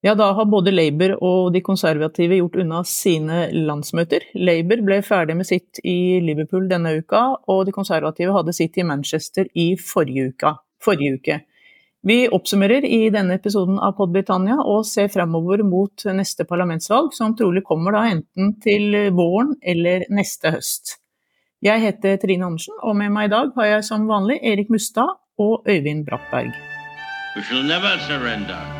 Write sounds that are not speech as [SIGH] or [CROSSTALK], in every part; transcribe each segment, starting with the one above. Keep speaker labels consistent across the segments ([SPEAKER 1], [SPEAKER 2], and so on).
[SPEAKER 1] Ja, da har både Labour og de konservative gjort unna sine landsmøter. Labour ble ferdig med sitt i Liverpool denne uka, og de konservative hadde sitt i Manchester i forrige, uka, forrige uke. Vi oppsummerer i denne episoden av Podbritannia og ser fremover mot neste parlamentsvalg, som trolig kommer da enten til våren eller neste høst. Jeg heter Trine Andersen, og med meg i dag har jeg som vanlig Erik Mustad og Øyvind Brattberg. We shall never surrender.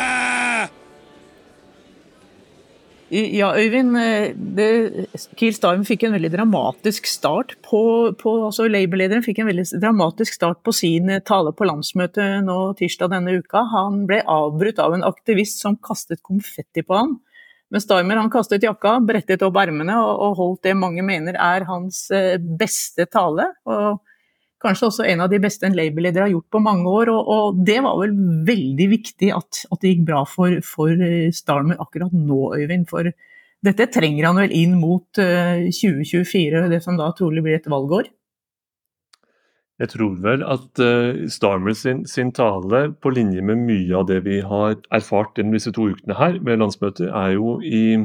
[SPEAKER 1] Ja, Øyvind. Eh, det, Keir Starmer fikk en veldig dramatisk start på, på altså Labour-lederen fikk en veldig dramatisk start på sin eh, tale på landsmøtet nå tirsdag denne uka. Han ble avbrutt av en aktivist som kastet konfetti på ham. Men Starmer han kastet jakka, brettet opp ermene og, og holdt det mange mener er hans eh, beste tale. og kanskje også en av de beste en Labour-ledere har gjort på mange år. Og, og, det var vel veldig viktig at, at det gikk bra for, for, eh, Starmer akkurat nå, Øyvind. For dette trenger han vel inn mot uh, eh, 2024, det som da trolig blir et valgår?
[SPEAKER 2] Jeg tror vel at uh, Starmer sin, sin, tale, på linje med mye av det vi har erfart gjennom disse to ukene her med landsmøtet, er jo i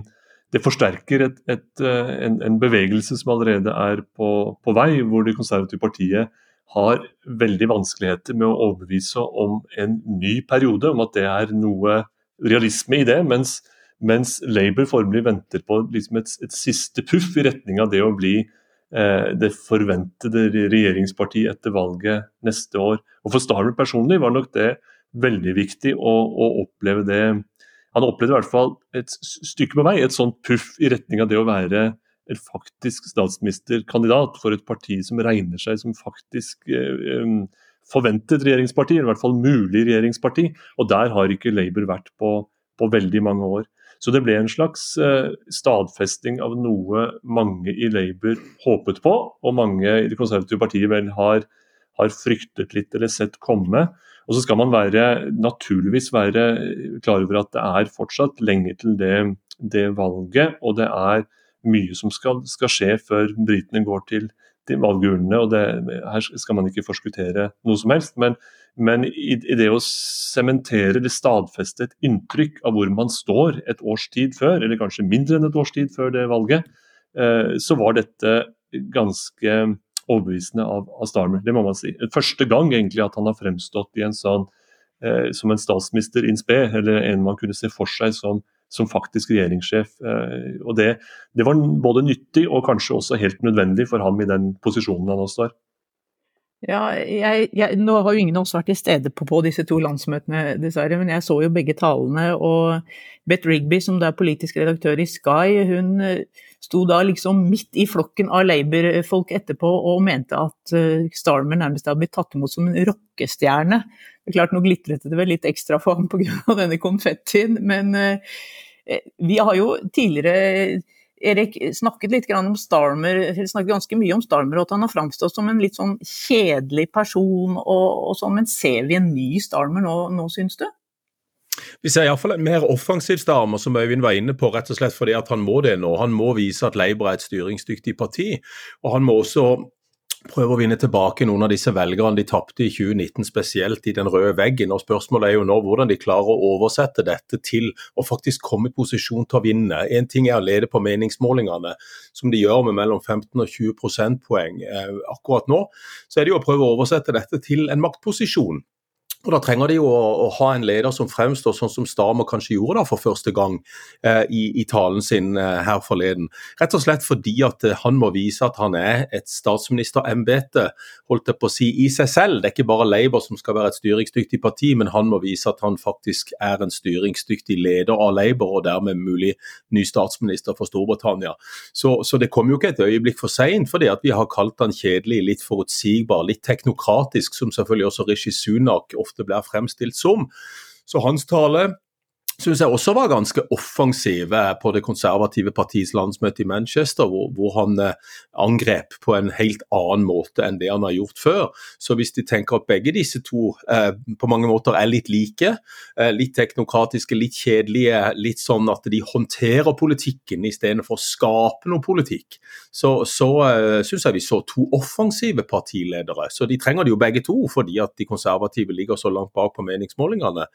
[SPEAKER 2] det forsterker et, et, en, en, bevegelse som allerede er på, på vei, hvor Det konservative partiet har veldig vanskeligheter med å overbevise om en ny periode, om at det er noe realisme i det. Mens, mens Labour formelig venter på liksom et, et, siste puff i retning av det å bli eh, det forventede regjeringspartiet etter valget neste år. Og For Starmer personlig var nok det veldig viktig å, å oppleve det. Han opplevde i hvert fall et stykke på vei et sånt puff i retning av det å være en faktisk statsministerkandidat for et parti som regner seg som faktisk eh, forventet regjeringsparti, eller i hvert fall mulig regjeringsparti. Og der har ikke Labour vært på, på veldig mange år. Så det ble en slags eh, stadfesting av noe mange i Labour håpet på, og mange i det konservative partiet vel har, har fryktet litt eller sett komme. Og så skal man være, naturligvis være klar over at det er fortsatt lenge til det, det valget, og det er mye som skal, skal skje før britene går til, til valgurnene. og det, Her skal man ikke forskuttere noe som helst. Men, men i, i, det å sementere eller stadfeste et inntrykk av hvor man står et års tid før, eller kanskje mindre enn et års tid før det valget, eh, så var dette ganske overbevisende av, av, Starmer, det må man si. Første gang egentlig at han har fremstått i en sånn, eh, som en statsminister in spe, eller en man kunne se for seg som som faktisk regjeringssjef. Eh, og det, det, var både nyttig og kanskje også helt nødvendig for ham i den posisjonen han nå står.
[SPEAKER 1] Ja, jeg, jeg, Nå har jo ingen av oss vært til stede på, på, disse to landsmøtene, dessverre, men jeg så jo begge talene. Og Beth Rigby, som da er politisk redaktør i Sky, hun eh, sto da liksom midt i flokken av Labour-folk etterpå og mente at uh, Starmer nærmest hadde blitt tatt imot som en rockestjerne. Det er klart, Nå glitret det vel litt ekstra for ham pga. denne konfettien, men uh, vi har jo tidligere Erik snakket litt om Starmer, snakket ganske mye om Starmer, og at han har framstått som en litt sånn kjedelig person og, og sånn, men ser vi en ny Starmer nå, nå syns du?
[SPEAKER 3] Vi ser iallfall en mer offensiv Starmer, som Øyvind var inne på, rett og slett fordi at han må det nå. Han må vise at Labour er et styringsdyktig parti, og han må også prøve å vinne tilbake noen av disse velgerne de tapte i 2019, spesielt i den røde veggen. og Spørsmålet er jo nå hvordan de klarer å oversette dette til å faktisk komme i posisjon til å vinne. En ting er å lede på meningsmålingene, som de gjør med mellom 15 og 20 prosentpoeng eh, akkurat nå. Så er det jo å prøve å oversette dette til en maktposisjon. Og Da trenger de jo å, å, ha en leder som fremstår sånn som Stamer kanskje gjorde da for første gang eh, i, i, talen sin eh, her forleden. Rett og slett fordi at eh, han må vise at han er et statsministerembete holdt jeg på å si, i seg selv. Det er ikke bare Labour som skal være et styringsdyktig parti, men han må vise at han faktisk er en styringsdyktig leder av Labour, og dermed mulig ny statsminister for Storbritannia. Så, så det kommer jo ikke et øyeblikk for seint, fordi at vi har kalt han kjedelig, litt forutsigbar, litt teknokratisk, som selvfølgelig også Rishi Sunak ofte blir fremstilt som. Så hans tale syns jeg også var ganske offensiv på det konservative partiets landsmøte i Manchester, hvor, hvor, han eh, angrep på en helt annen måte enn det han har gjort før. Så hvis de tenker at begge disse to eh, på mange måter er litt like, eh, litt teknokratiske, litt kjedelige, litt sånn at de håndterer politikken istedenfor å skape noe politikk, så, så eh, syns jeg vi så to offensive partiledere. Så de trenger det jo begge to, fordi at de konservative ligger så langt bak på meningsmålingene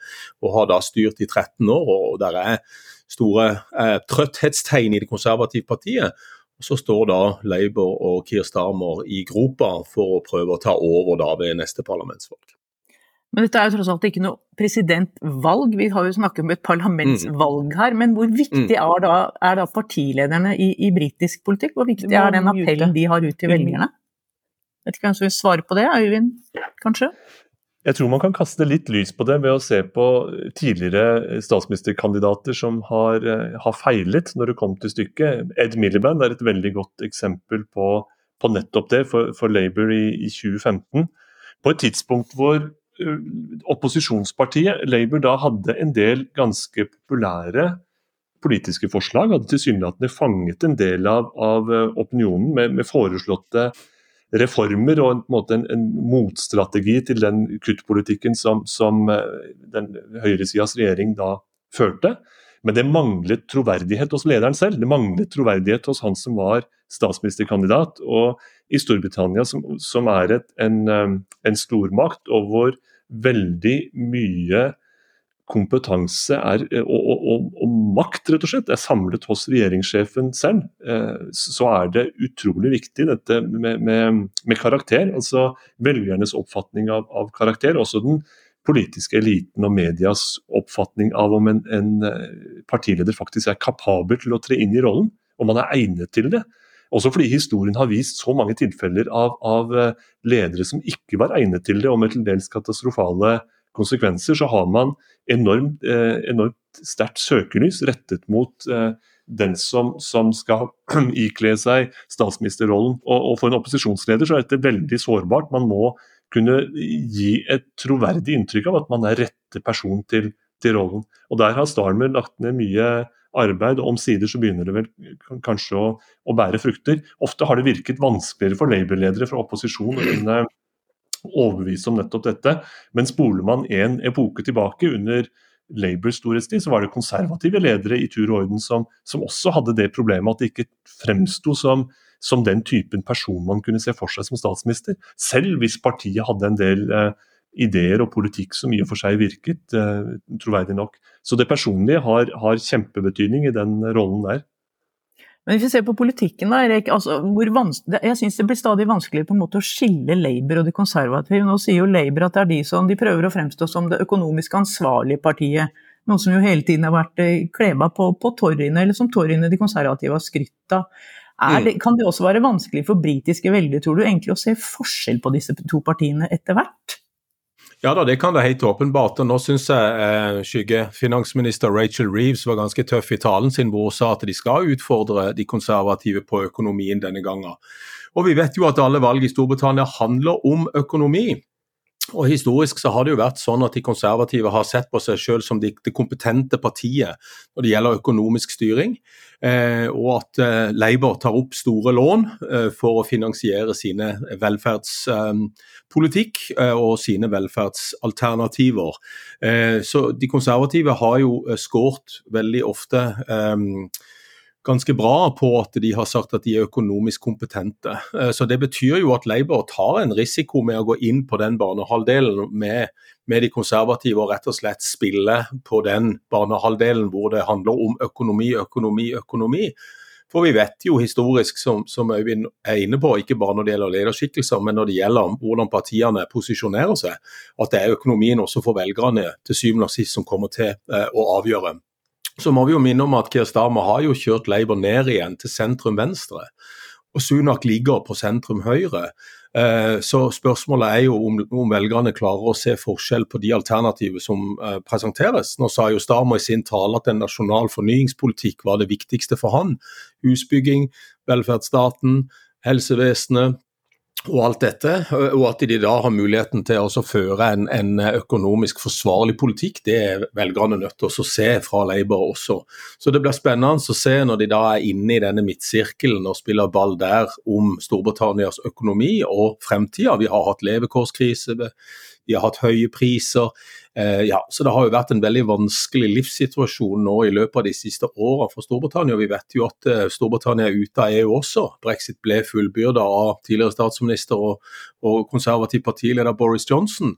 [SPEAKER 3] og har da styrt i 13 år år, og der er store eh, trøtthetstegn i det konservative partiet. Og Så står da Labour og Keir Starmer i gropa for å prøve å ta over da ved neste parlamentsvalg.
[SPEAKER 1] Men dette er jo tross alt ikke noe presidentvalg, vi har jo snakket om et parlamentsvalg mm. her. Men hvor viktig mm. er, da, er, da, partilederne i, i britisk politikk? Hvor viktig er den appellen de har ut til velgerne? Vet ikke hvem som vil svare på det, Øyvind, kanskje?
[SPEAKER 2] Jeg tror man kan kaste litt lys på det ved å se på tidligere statsministerkandidater som har, eh, har feilet når det kom til stykket. Ed Miliband er et veldig godt eksempel på, på nettopp det for, for Labour i, i, 2015. På et tidspunkt hvor uh, opposisjonspartiet Labour da hadde en del ganske populære politiske forslag, hadde tilsynelatende fanget en del av, av opinionen med, med foreslåtte reformer og en, måte, en, en motstrategi til den kuttpolitikken som, som eh, den høyresidas regjering da førte. Men det manglet troverdighet hos lederen selv. Det manglet troverdighet hos han som var statsministerkandidat. Og i Storbritannia, som, som er et, en, eh, en stormakt, og hvor veldig mye kompetanse er, og, og, og, og, makt rett og slett er samlet hos regjeringssjefen selv, eh, så er det utrolig viktig dette med, med, med karakter. Altså velgernes oppfatning av, av, karakter. Også den politiske eliten og medias oppfatning av om en, en eh, partileder faktisk er kapabel til å tre inn i rollen. Om han er egnet til det. Også fordi historien har vist så mange tilfeller av, av eh, ledere som ikke var egnet til det, og med til dels katastrofale konsekvenser, så har man enormt, eh, enormt sterkt søkelys rettet mot eh, den som, som skal [CLEARS THROAT] ikle seg statsministerrollen. Og, og, For en opposisjonsleder så er dette veldig sårbart. Man må kunne gi et troverdig inntrykk av at man er rette person til, til rollen. Og Der har Starmer lagt ned mye arbeid, og omsider så begynner det vel kanskje å, å, bære frukter. Ofte har det virket vanskeligere for Labour-ledere fra opposisjon å kunne overbevist om nettopp dette. Men spoler man en epoke tilbake, under Labours storhetstid, så var det konservative ledere i tur og orden som, som også hadde det problemet at det ikke fremsto som, som, den typen person man kunne se for seg som statsminister. Selv hvis partiet hadde en del eh, ideer og politikk som i og for seg virket eh, troverdig nok. Så det personlige har, har kjempebetydning i den rollen der.
[SPEAKER 1] Men hvis vi ser på politikken, da, Erik. Altså, jeg syns det blir stadig vanskeligere på en måte å skille Labour og de konservative. Nå sier jo Labour at det er de som de prøver å fremstå som det økonomisk ansvarlige partiet. Noe som jo hele tiden har vært eh, kleba på, på torgene, eller som torgene de konservative har skrytt av. Mm. Det, kan det også være vanskelig for britiske velgere, tror du, egentlig å se forskjell på disse to partiene etter hvert?
[SPEAKER 3] Ja da, det kan det helt åpenbart. og Nå syns jeg eh, skyggefinansminister Rachel Reeves var ganske tøff i talen sin hvor hun sa at de skal utfordre de konservative på økonomien denne gangen. Og Vi vet jo at alle valg i Storbritannia handler om økonomi. Og Historisk så har det jo vært sånn at de konservative har sett på seg selv som det de kompetente partiet når det gjelder økonomisk styring, eh, og at eh, Labour tar opp store lån eh, for å finansiere sine velferdspolitikk eh, eh, og sine velferdsalternativer. Eh, så De konservative har jo skåret veldig ofte ganske bra på at de har sagt at de er økonomisk kompetente. Eh, så Det betyr jo at Labour tar en risiko med å gå inn på den barnehalvdelen med, med de konservative og rett og slett spille på den barnehalvdelen hvor det handler om økonomi, økonomi, økonomi. For vi vet jo historisk, som, som Øyvind er inne på, ikke bare når det gjelder lederskikkelser, men når det gjelder hvordan partiene posisjonerer seg, at det er økonomien også for velgerne til syvende og sist som kommer til eh, å avgjøre. Så må vi jo minne om at Keir Starmer har jo kjørt Labour ned igjen til sentrum venstre. Og Sunak ligger på sentrum høyre. Eh, så spørsmålet er jo om, om, velgerne klarer å se forskjell på de alternativer som eh, presenteres. Nå sa jo Starmer i sin tale at en nasjonal fornyingspolitikk var det viktigste for han. Husbygging, velferdsstaten, helsevesenet, og alt dette, og at de da har muligheten til å føre en, en, økonomisk forsvarlig politikk, det er velgerne nødt til å se fra Labour også. Så det blir spennende å se når de da er inne i denne midtsirkelen og spiller ball der om Storbritannias økonomi og fremtida. Vi har hatt levekårskrise, vi har hatt høye priser. Eh, ja, så Det har jo vært en veldig vanskelig livssituasjon nå i løpet av de siste årene for Storbritannia. Vi vet jo at eh, Storbritannia er ute av EU også. Brexit ble fullbyrda av tidligere statsminister og, og konservativ partileder Boris Johnson.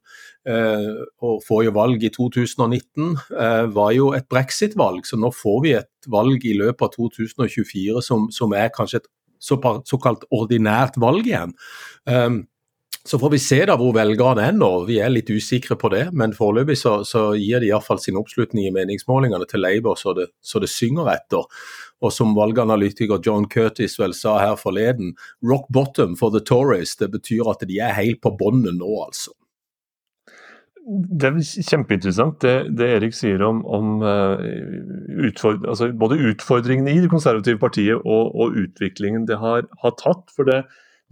[SPEAKER 3] Eh, og Forrige valg i 2019 eh, var jo et brexit-valg, så nå får vi et valg i løpet av 2024 som, som er kanskje et såkalt ordinært valg igjen. Um, så får vi se da hvor velgerne er nå. Vi er litt usikre på det, men foreløpig så, så gir de iallfall sin oppslutning i meningsmålingene til Labour så det, så det synger etter. Og som valganalytiker John Curtis vel sa her forleden, rock bottom for the Tories. Det betyr at de er helt på båndet nå, altså.
[SPEAKER 2] Det er kjempeinteressant det, det Erik sier om, om uh, utfordring, altså både utfordringene i det konservative partiet og, og utviklingen det har, har tatt. for det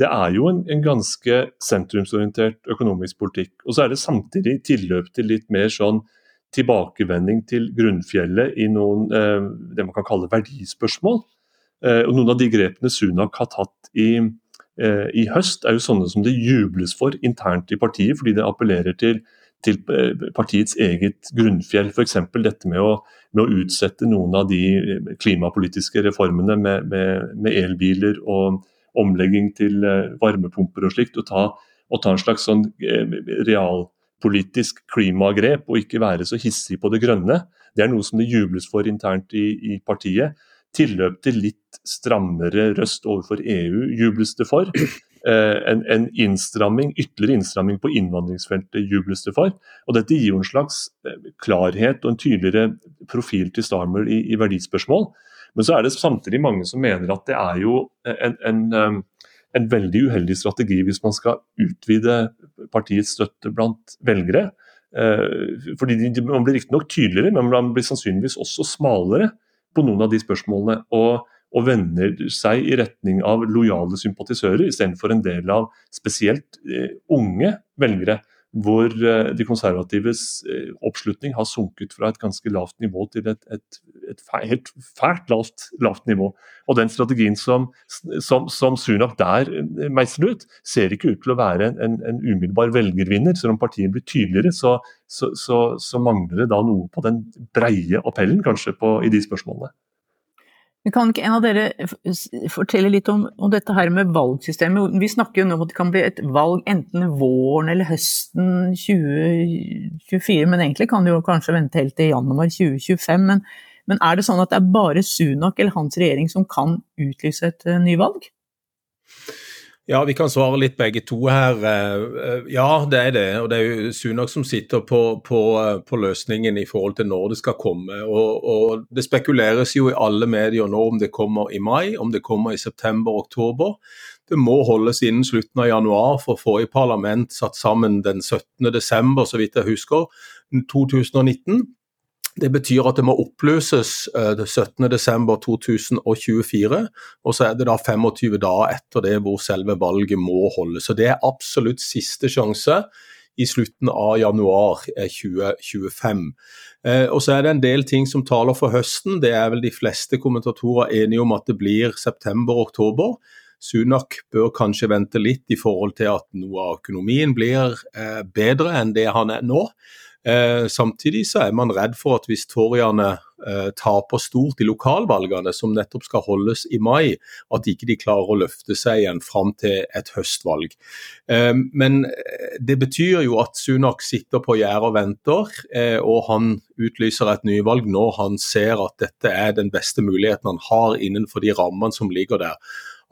[SPEAKER 2] det er jo en, en, ganske sentrumsorientert økonomisk politikk. Og så er det samtidig tilløp til litt mer sånn tilbakevending til grunnfjellet i noen eh, det man kan kalle verdispørsmål. Eh, og Noen av de grepene Sunak har tatt i, eh, i, høst, er jo sånne som det jubles for internt i partiet, fordi det appellerer til, til eh, partiets eget grunnfjell. F.eks. dette med å, med å, utsette noen av de eh, klimapolitiske reformene med, med, med elbiler og omlegging til eh, varmepumper og slikt, og ta, og ta en slags sånn eh, realpolitisk klimagrep og ikke være så hissig på det grønne. Det er noe som det jubles for internt i, i partiet. Tilløp til litt strammere røst overfor EU jubles det for. Eh, en, en, innstramming, ytterligere innstramming på innvandringsfeltet jubles det for. Og Dette gir jo en slags klarhet og en tydeligere profil til Starmer i, i verdispørsmål. Men så er det samtidig mange som mener at det er jo en, en, um, en veldig uheldig strategi hvis man skal utvide partiets støtte blant velgere. Eh, fordi Man blir riktignok tydeligere, men man blir sannsynligvis også smalere på noen av de spørsmålene. Og, og vender seg i retning av lojale sympatisører, istedenfor en del av spesielt eh, unge velgere hvor eh, de konservatives eh, oppslutning har sunket fra et ganske lavt nivå til et, et, et helt fælt lavt, lavt, nivå. Og den strategien som, som, som Sunak der eh, meisler ut, ser ikke ut til å være en, en umiddelbar velgervinner. Selv om partiet blir tydeligere, så, så, så, så, mangler det da noe på den breie appellen kanskje på, i de spørsmålene.
[SPEAKER 1] Kan ikke en av dere fortelle litt om, om, dette her med valgsystemet? Vi snakker jo nå om at det kan bli et valg enten våren eller høsten 2024, men egentlig kan det jo kanskje vente helt til januar 2025. Men, men er det sånn at det er bare Sunak eller hans regjering som kan utlyse et uh, nyvalg?
[SPEAKER 3] Ja, vi kan svare litt begge to her. Eh, eh, ja, det er det. Og det er jo Sunak som sitter på, på, eh, på, løsningen i forhold til når det skal komme. Og, og, Det spekuleres jo i alle medier nå om det kommer i mai, om det kommer i september-oktober. Det må holdes innen slutten av januar for å få i parlament satt sammen den 17. desember, så vidt jeg husker, 2019. Det betyr at det må oppløses 17.12.2024, eh, og så er det da 25 dager etter det hvor selve valget må holdes. Så Det er absolutt siste sjanse i slutten av januar 2025. Eh, og så er det en del ting som taler for høsten. Det er vel de fleste kommentatorer enige om at det blir september-oktober. Sunak bør kanskje vente litt i forhold til at noe av økonomien blir eh, bedre enn det han er nå. Eh, samtidig så er man redd for at hvis toryene eh, taper stort i lokalvalgene, som nettopp skal holdes i mai, at ikke de klarer å løfte seg igjen fram til et høstvalg. Eh, men eh, det betyr jo at Sunak sitter på gjerdet og venter, eh, og han utlyser et nyvalg når han ser at dette er den beste muligheten han har innenfor de rammene som ligger der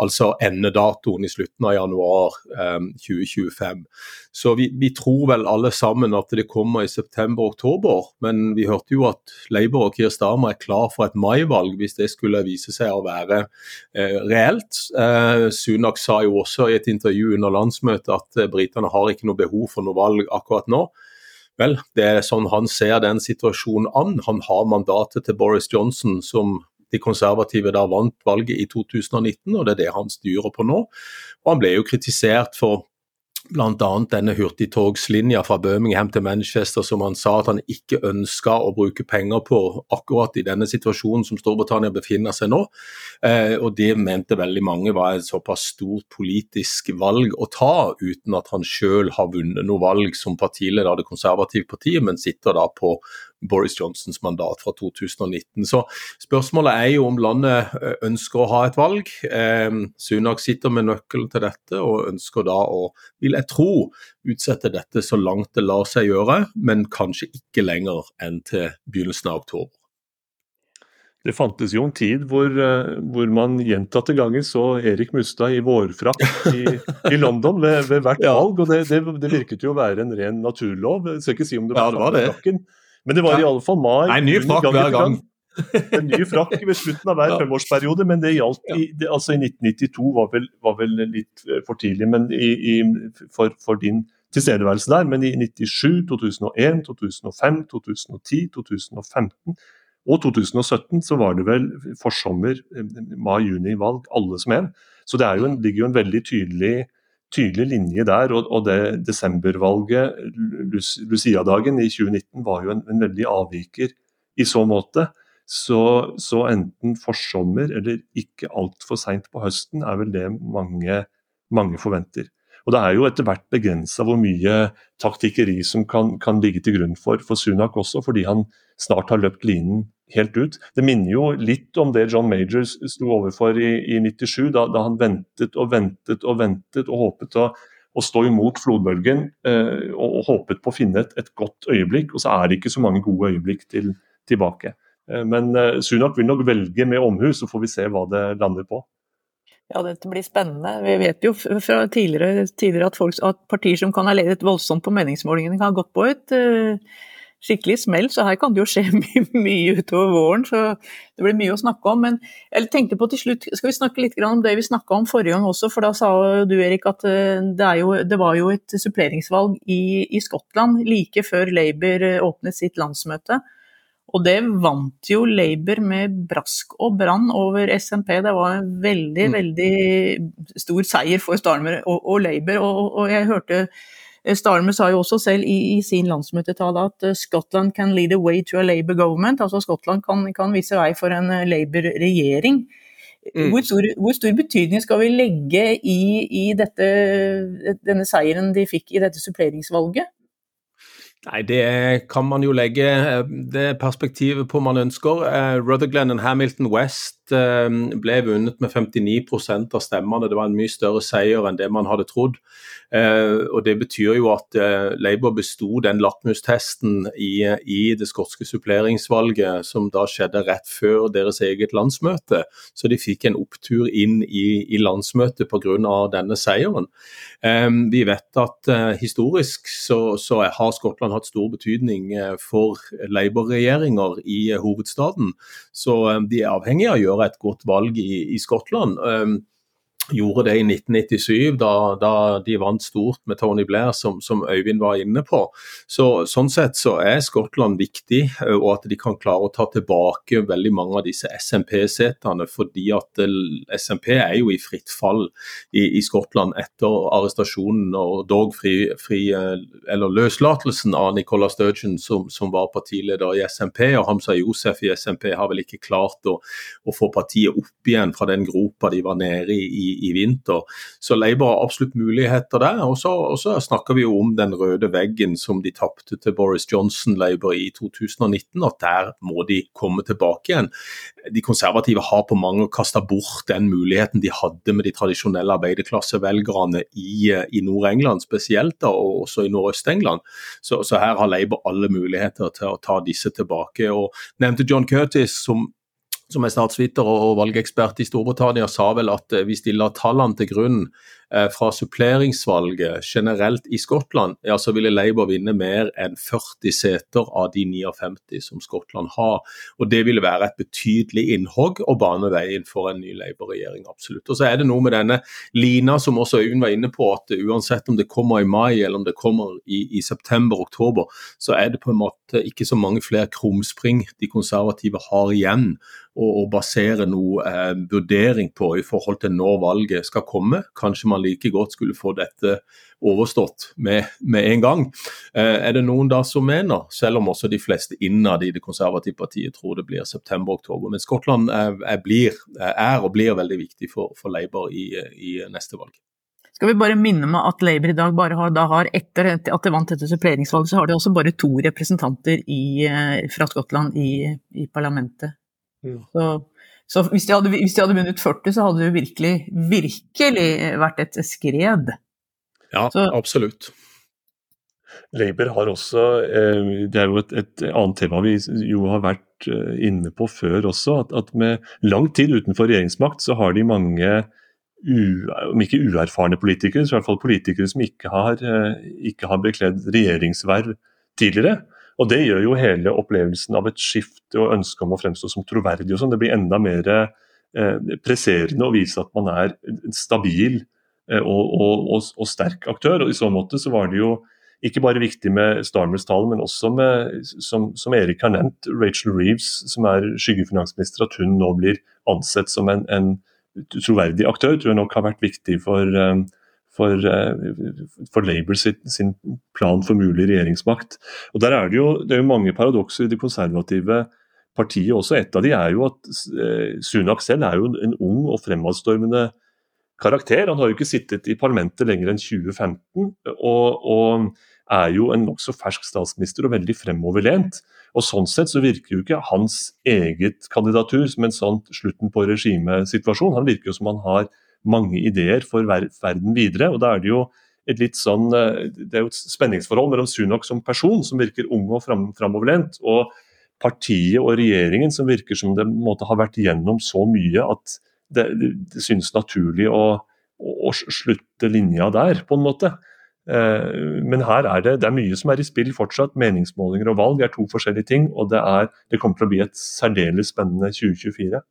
[SPEAKER 3] altså endedatoen i slutten av januar eh, 2025. Så vi, vi, tror vel alle sammen at det kommer i september-oktober, men vi hørte jo at Labour og Keir Starmer er klar for et maivalg hvis det skulle vise seg å være eh, reelt. Eh, Sunak sa jo også i et intervju under landsmøtet at eh, britene har ikke noe behov for noe valg akkurat nå. Vel, det er sånn han ser den situasjonen an. Han har mandatet til Boris Johnson som de konservative da vant valget i 2019, og det er det han styrer på nå. Og Han ble jo kritisert for bl.a. denne hurtigtogslinja fra Birmingham til Manchester som han sa at han ikke ønska å bruke penger på akkurat i denne situasjonen som Storbritannia befinner seg nå. Eh, og Det mente veldig mange var et såpass stort politisk valg å ta, uten at han sjøl har vunnet noe valg som partileder av det konservative partiet, men sitter da på Boris Johnsons mandat fra 2019. Så spørsmålet er jo om landet eh, ønsker å ha et valg. Eh, Sunak sitter med nøkkelen til dette og ønsker da å, vil jeg tro, utsette dette så langt det lar seg gjøre, men kanskje ikke lenger enn til begynnelsen av oktober.
[SPEAKER 2] Det fantes jo en tid hvor, eh, hvor man gjentatte ganger så Erik Mustad i vårfrakk i, i London ved, ved hvert [LAUGHS] ja. valg, og det, det, det, virket jo å være en ren naturlov. Jeg skal ikke si om det var, ja, det var men det var i alle fall mai.
[SPEAKER 3] Nei, ny frakk hver gang.
[SPEAKER 2] En ny frakk ved slutten av hver femårsperiode, men det gjaldt i, det, altså i 1992 var vel, var vel, litt eh, for tidlig men i, i, for, for, din tilstedeværelse der. Men i 97, 2001, 2005, 2010, 2015 og 2017 så var det vel forsommer, eh, mai-juni-valg, alle som en. Så det jo en, ligger jo en veldig tydelig tydelig linje der. Og, og det desembervalget, Lucia-dagen i 2019, var jo en, en, veldig avviker i så måte. Så, så enten forsommer eller ikke altfor seint på høsten er vel det mange, mange forventer. Og Det er jo etter hvert begrensa hvor mye taktikkeri som kan, kan, ligge til grunn for, for Sunak også, fordi han snart har løpt linen helt ut. Det minner jo litt om det John Majors sto overfor i, i 97, da, da, han ventet og ventet og ventet og håpet å, å stå imot flodbølgen eh, og, og, håpet på å finne et, et, godt øyeblikk. Og så er det ikke så mange gode øyeblikk til, tilbake. Eh, men eh, Sunak vil nok velge med omhu, så får vi se hva det lander på.
[SPEAKER 1] Ja, dette blir spennende. Vi vet jo fra tidligere, tidligere at, folk, at, partier som kan ha ledet voldsomt på meningsmålingene, kan ha gått på et uh, skikkelig smell, så her kan det jo skje [LAUGHS] mye, mye, utover våren. Så det blir mye å snakke om. Men jeg tenkte på til slutt, skal vi snakke litt om det vi snakka om forrige gang også, for da sa du Erik at eh, det, jo, det var jo et suppleringsvalg i, i, Skottland like før Labour eh, åpnet sitt landsmøte. Og det vant jo Labour med brask og brann over SNP. Det var en veldig, mm. veldig stor seier for Starmer og, og Labour. Og, og jeg hørte Eh, Starmer sa jo også selv i, i sin landsmøtetale at uh, Scotland can lead a way to a Labour government. Altså Skottland kan, kan vise vei for en uh, Labour-regjering. Mm. Hvor, stor, hvor, stor, betydning skal vi legge i, i dette, denne seieren de fikk i dette suppleringsvalget?
[SPEAKER 3] Nei, Det kan man jo legge det perspektivet på man ønsker. Rutherglen og Hamilton West ble vunnet med 59% av stemmene. Det var en mye større seier enn det man hadde trodd. Eh, og Det betyr jo at eh, Labour besto den lakmustesten i, i, det skotske suppleringsvalget som da skjedde rett før deres eget landsmøte. Så de fikk en opptur inn i, i landsmøtet pga. denne seieren. Eh, vi vet at historisk så, så, har Skottland hatt stor betydning for Labour-regjeringer i hovedstaden. Så de er avhengig av å gjøre et godt valg i, i Skottland gjorde det i 1997, da, da, de vant stort med Tony Blair, som, som, Øyvind var inne på. Så, sånn sett så er Skottland viktig, og at de kan klare å ta tilbake veldig mange av disse SMP-setene. fordi at SMP er jo i fritt fall i, i Skottland etter arrestasjonen og dog fri, fri eller løslatelsen av Nicola Sturgeon, som, som, var partileder i SMP. Og Hamza Josef i SMP har vel ikke klart å, å få partiet opp igjen fra den gropa de var nede i i vinter. Så Labour har absolutt muligheter der. Og så, snakker vi jo om den røde veggen som de tapte til Boris Johnson Labour i 2019, at der må de komme tilbake igjen. De konservative har på mange kasta bort den muligheten de hadde med de tradisjonelle arbeiderklassevelgerne i, i Nord-England spesielt, da, og også i Nordøst-England. Så, så her har Labour alle muligheter til å ta disse tilbake. Og nevnte John Curtis som som er statsviter og valgekspert i Storbritannia, sa vel at eh, vi stiller tallene til grunn eh, fra suppleringsvalget generelt i Skottland, ja, så ville Labour vinne mer enn 40 seter av de 59 som Skottland har. Og Det ville være et betydelig innhogg og bane veien for en ny Labour-regjering. absolutt. Og Så er det noe med denne lina som også Øyunn var inne på, at uansett om det kommer i mai eller om det kommer i, i september-oktober, så er det på en måte ikke så mange flere krumspring de konservative har igjen å, basere noe eh, vurdering på i forhold til når valget skal komme. Kanskje man like godt skulle få dette overstått med, med en gang. Eh, er det noen da som mener, selv om også de fleste innad i det konservative partiet tror det blir september-oktober, men Skottland er, er, blir, er, og blir veldig viktig for, for Labour i, i neste valg.
[SPEAKER 1] Skal vi bare minne om at Labour i dag bare har, har etter at de vant dette suppleringsvalget, så har de også bare to representanter i, eh, fra Skottland i, i parlamentet. Mm. Så, så hvis, de hadde, hvis, de hadde, vunnet 40, så hadde det virkelig, virkelig vært et skred.
[SPEAKER 3] Ja, så. absolutt.
[SPEAKER 2] Labour har også eh, Det er jo et, et, annet tema vi jo har vært eh, inne på før også. At, at med lang tid utenfor regjeringsmakt, så har de mange u, om ikke uerfarne politikere, så i hvert fall politikere som ikke har, eh, ikke har bekledd regjeringsverv tidligere. Og Det gjør jo hele opplevelsen av et skift og ønsket om å fremstå som troverdig. og sånn, Det blir enda mer eh, presserende å vise at man er stabil eh, og, og, og, og, sterk aktør. og I så måte så var det jo ikke bare viktig med Starmers tall, men også med, som, som, Erik har nevnt, Rachel Reeves, som er skyggefinansminister, at hun nå blir ansett som en, en troverdig aktør, tror jeg nok har vært viktig for, eh, for, eh, for Labour sin, sin, plan for mulig regjeringsmakt. Og der er Det jo, det er jo mange paradokser i det konservative partiet også. Et av de er jo at eh, Sunak selv er jo en ung og fremadstormende karakter. Han har jo ikke sittet i parlamentet lenger enn 2015, og, og er jo en nokså fersk statsminister og veldig fremoverlent. Og Sånn sett så virker jo ikke hans eget kandidatur som en sånn slutten på regimesituasjon. Han virker jo som han har mange ideer for verden videre. og da er det jo et litt sånn, eh, det er jo et spenningsforhold mellom Sunak som person, som virker ung og fram, framoverlent, og partiet og regjeringen som virker som det måte, har vært gjennom så mye at det, det, synes naturlig å, å, å, slutte linja der, på en måte. Eh, men her er det, det er mye som er i spill fortsatt. Meningsmålinger og valg er to forskjellige ting, og det, er, det kommer til å bli et særdeles spennende 2024.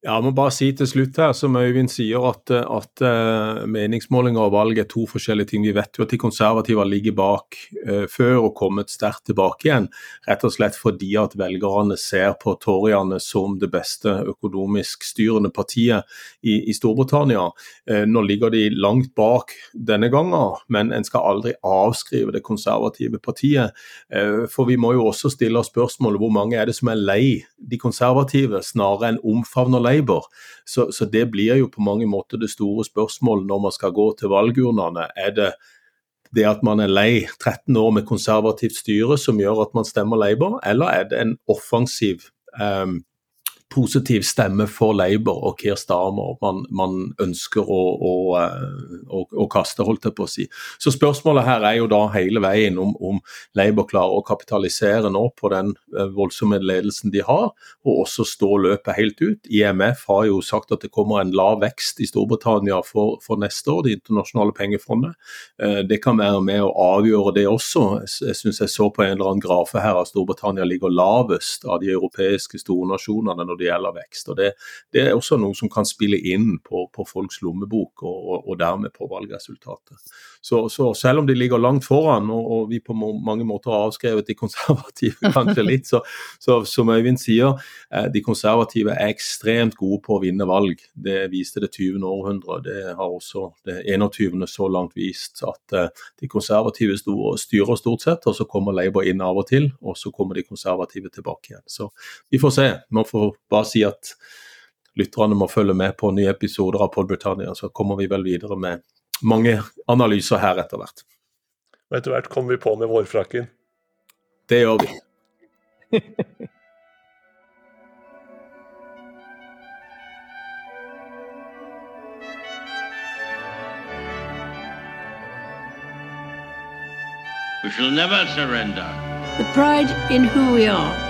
[SPEAKER 3] Ja, jeg må bare si til slutt her, som Øyvind sier, at, at uh, meningsmålinger og valg er to forskjellige ting. Vi vet jo at de konservative ligger bak uh, før og kommet sterkt tilbake igjen. Rett og slett fordi at velgerne ser på Toryene som det beste økonomisk styrende partiet i, i Storbritannia. Uh, nå ligger de langt bak denne gangen, men en skal aldri avskrive det konservative partiet. For vi må jo også stille spørsmålet hvor mange er det som er lei de konservative, snarere enn omfavner Labour. Så, så, det blir jo på mange måter det store spørsmålet når man skal gå til valgurnene. Er det det at man er lei 13 år med konservativt styre som gjør at man stemmer Labour, eller er det en offensiv um, positiv stemme for Labour og Keir Starmer man, man ønsker å, å, eh, å, å, kaste, holdt jeg på å si. Så spørsmålet her er jo da hele veien om, om Labour klarer å kapitalisere nå på den eh, voldsomme ledelsen de har, og også stå løpet helt ut. IMF har jo sagt at det kommer en lav vekst i Storbritannia for, for neste år, det internasjonale pengefondet. Eh, det kan være med å avgjøre det også. Jeg syns jeg så på en eller annen grafe her at Storbritannia ligger lavest av de europeiske stornasjonene når det gjelder vekst. og det, det, er også noe som kan spille inn på, på folks lommebok, og, og, og, dermed på valgresultatet. Så, så, selv om de ligger langt foran, og, og vi på mange måter har avskrevet de konservative [LAUGHS] kanskje litt, så, så som Øyvind sier, eh, de konservative er ekstremt gode på å vinne valg. Det viste det 20. århundre. Det har også det 21. så langt vist at eh, de konservative styrer stort sett, og så kommer Labour inn av og til, og så kommer de konservative tilbake igjen. Så vi får se. Man får bare si at lytterne må følge med på nye episoder av Pod Britannia, så kommer vi vel videre med mange analyser her etter hvert.
[SPEAKER 2] Og etter hvert kommer vi på med vårfrakken.
[SPEAKER 3] Det gjør vi.
[SPEAKER 4] We shall never surrender. The pride in who we are